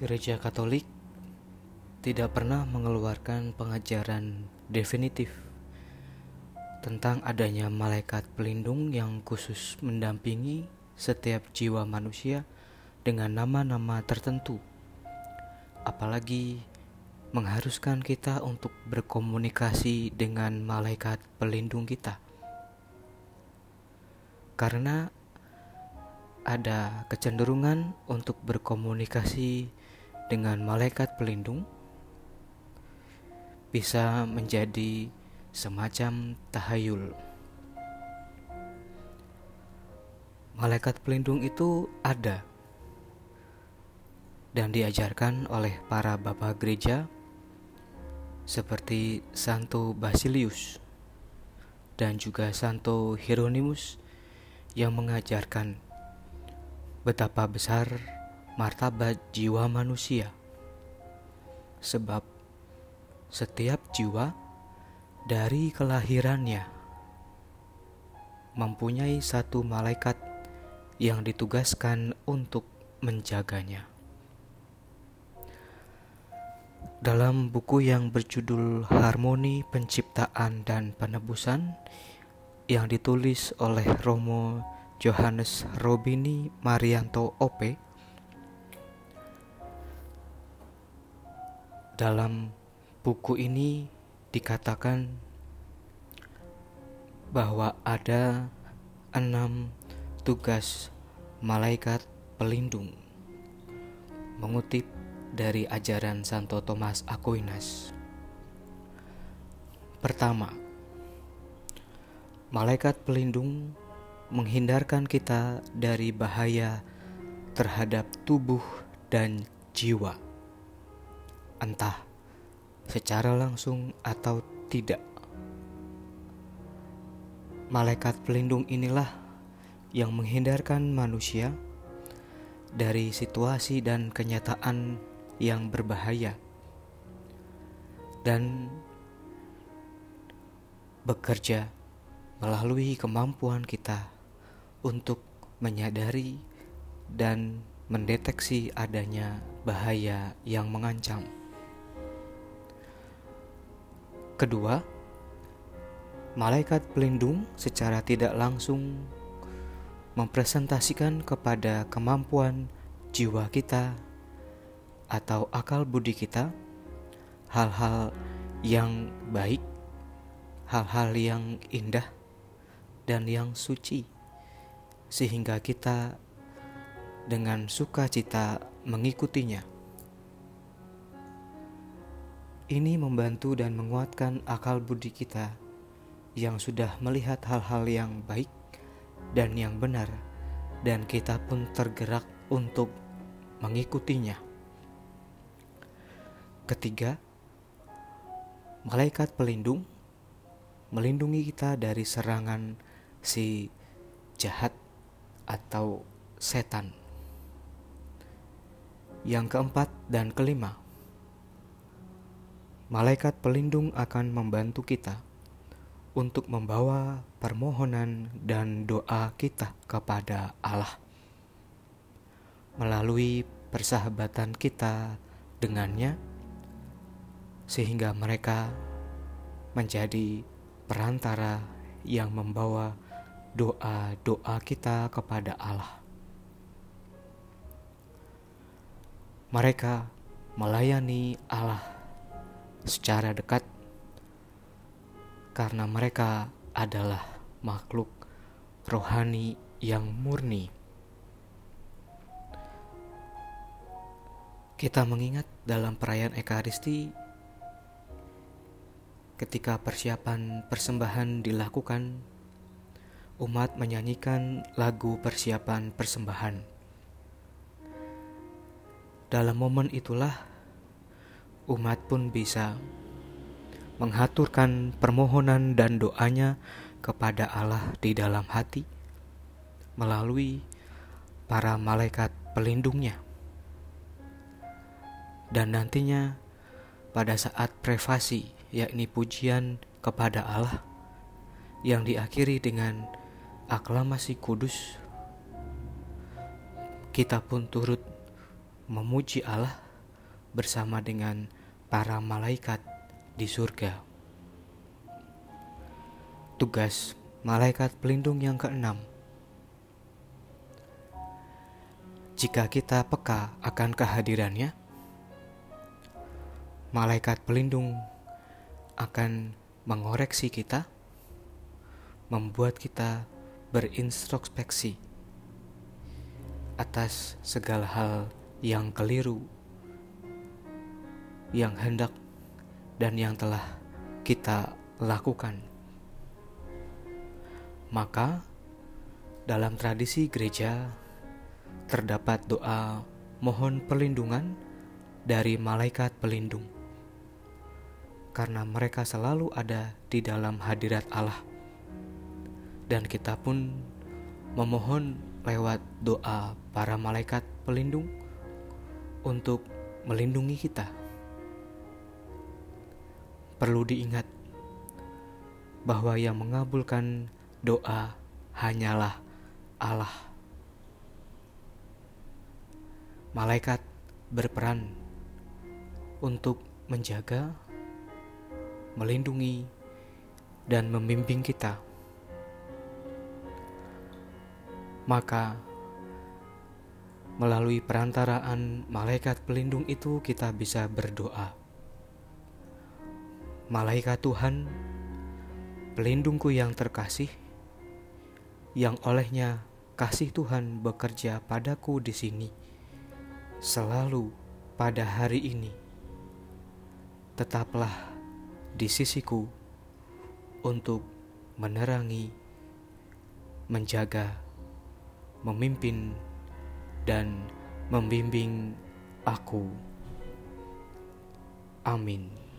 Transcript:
Gereja Katolik tidak pernah mengeluarkan pengajaran definitif tentang adanya malaikat pelindung yang khusus mendampingi setiap jiwa manusia dengan nama-nama tertentu. Apalagi mengharuskan kita untuk berkomunikasi dengan malaikat pelindung kita. Karena ada kecenderungan untuk berkomunikasi dengan malaikat pelindung bisa menjadi semacam tahayul. Malaikat pelindung itu ada dan diajarkan oleh para bapak gereja seperti Santo Basilius dan juga Santo Hieronymus yang mengajarkan betapa besar martabat jiwa manusia. Sebab setiap jiwa dari kelahirannya mempunyai satu malaikat yang ditugaskan untuk menjaganya. Dalam buku yang berjudul Harmoni Penciptaan dan Penebusan yang ditulis oleh Romo Johannes Robini Marianto OP Dalam buku ini dikatakan bahwa ada enam tugas malaikat pelindung mengutip dari ajaran Santo Thomas Aquinas. Pertama, malaikat pelindung menghindarkan kita dari bahaya terhadap tubuh dan jiwa entah secara langsung atau tidak. Malaikat pelindung inilah yang menghindarkan manusia dari situasi dan kenyataan yang berbahaya dan bekerja melalui kemampuan kita untuk menyadari dan mendeteksi adanya bahaya yang mengancam. Kedua, malaikat pelindung secara tidak langsung mempresentasikan kepada kemampuan jiwa kita atau akal budi kita hal-hal yang baik, hal-hal yang indah, dan yang suci, sehingga kita dengan sukacita mengikutinya. Ini membantu dan menguatkan akal budi kita yang sudah melihat hal-hal yang baik dan yang benar, dan kita pun tergerak untuk mengikutinya. Ketiga, malaikat pelindung melindungi kita dari serangan si jahat atau setan. Yang keempat dan kelima, malaikat pelindung akan membantu kita untuk membawa permohonan dan doa kita kepada Allah melalui persahabatan kita dengannya, sehingga mereka menjadi perantara yang membawa doa-doa kita kepada Allah. Mereka melayani Allah secara dekat karena mereka adalah makhluk rohani yang murni. Kita mengingat dalam perayaan Ekaristi ketika persiapan persembahan dilakukan umat menyanyikan lagu persiapan persembahan. Dalam momen itulah umat pun bisa menghaturkan permohonan dan doanya kepada Allah di dalam hati melalui para malaikat pelindungnya. Dan nantinya pada saat privasi yakni pujian kepada Allah yang diakhiri dengan aklamasi kudus kita pun turut memuji Allah bersama dengan para malaikat di surga. Tugas malaikat pelindung yang keenam. Jika kita peka akan kehadirannya, malaikat pelindung akan mengoreksi kita, membuat kita berintrospeksi atas segala hal yang keliru, yang hendak dan yang telah kita lakukan. Maka, dalam tradisi gereja terdapat doa mohon perlindungan dari malaikat pelindung karena mereka selalu ada di dalam hadirat Allah. Dan kita pun memohon lewat doa para malaikat pelindung untuk melindungi kita. Perlu diingat bahwa yang mengabulkan doa hanyalah Allah. Malaikat berperan untuk menjaga melindungi, dan membimbing kita. Maka, melalui perantaraan malaikat pelindung itu, kita bisa berdoa. Malaikat Tuhan, pelindungku yang terkasih, yang olehnya kasih Tuhan bekerja padaku di sini, selalu pada hari ini. Tetaplah di sisiku untuk menerangi, menjaga, memimpin, dan membimbing aku. Amin.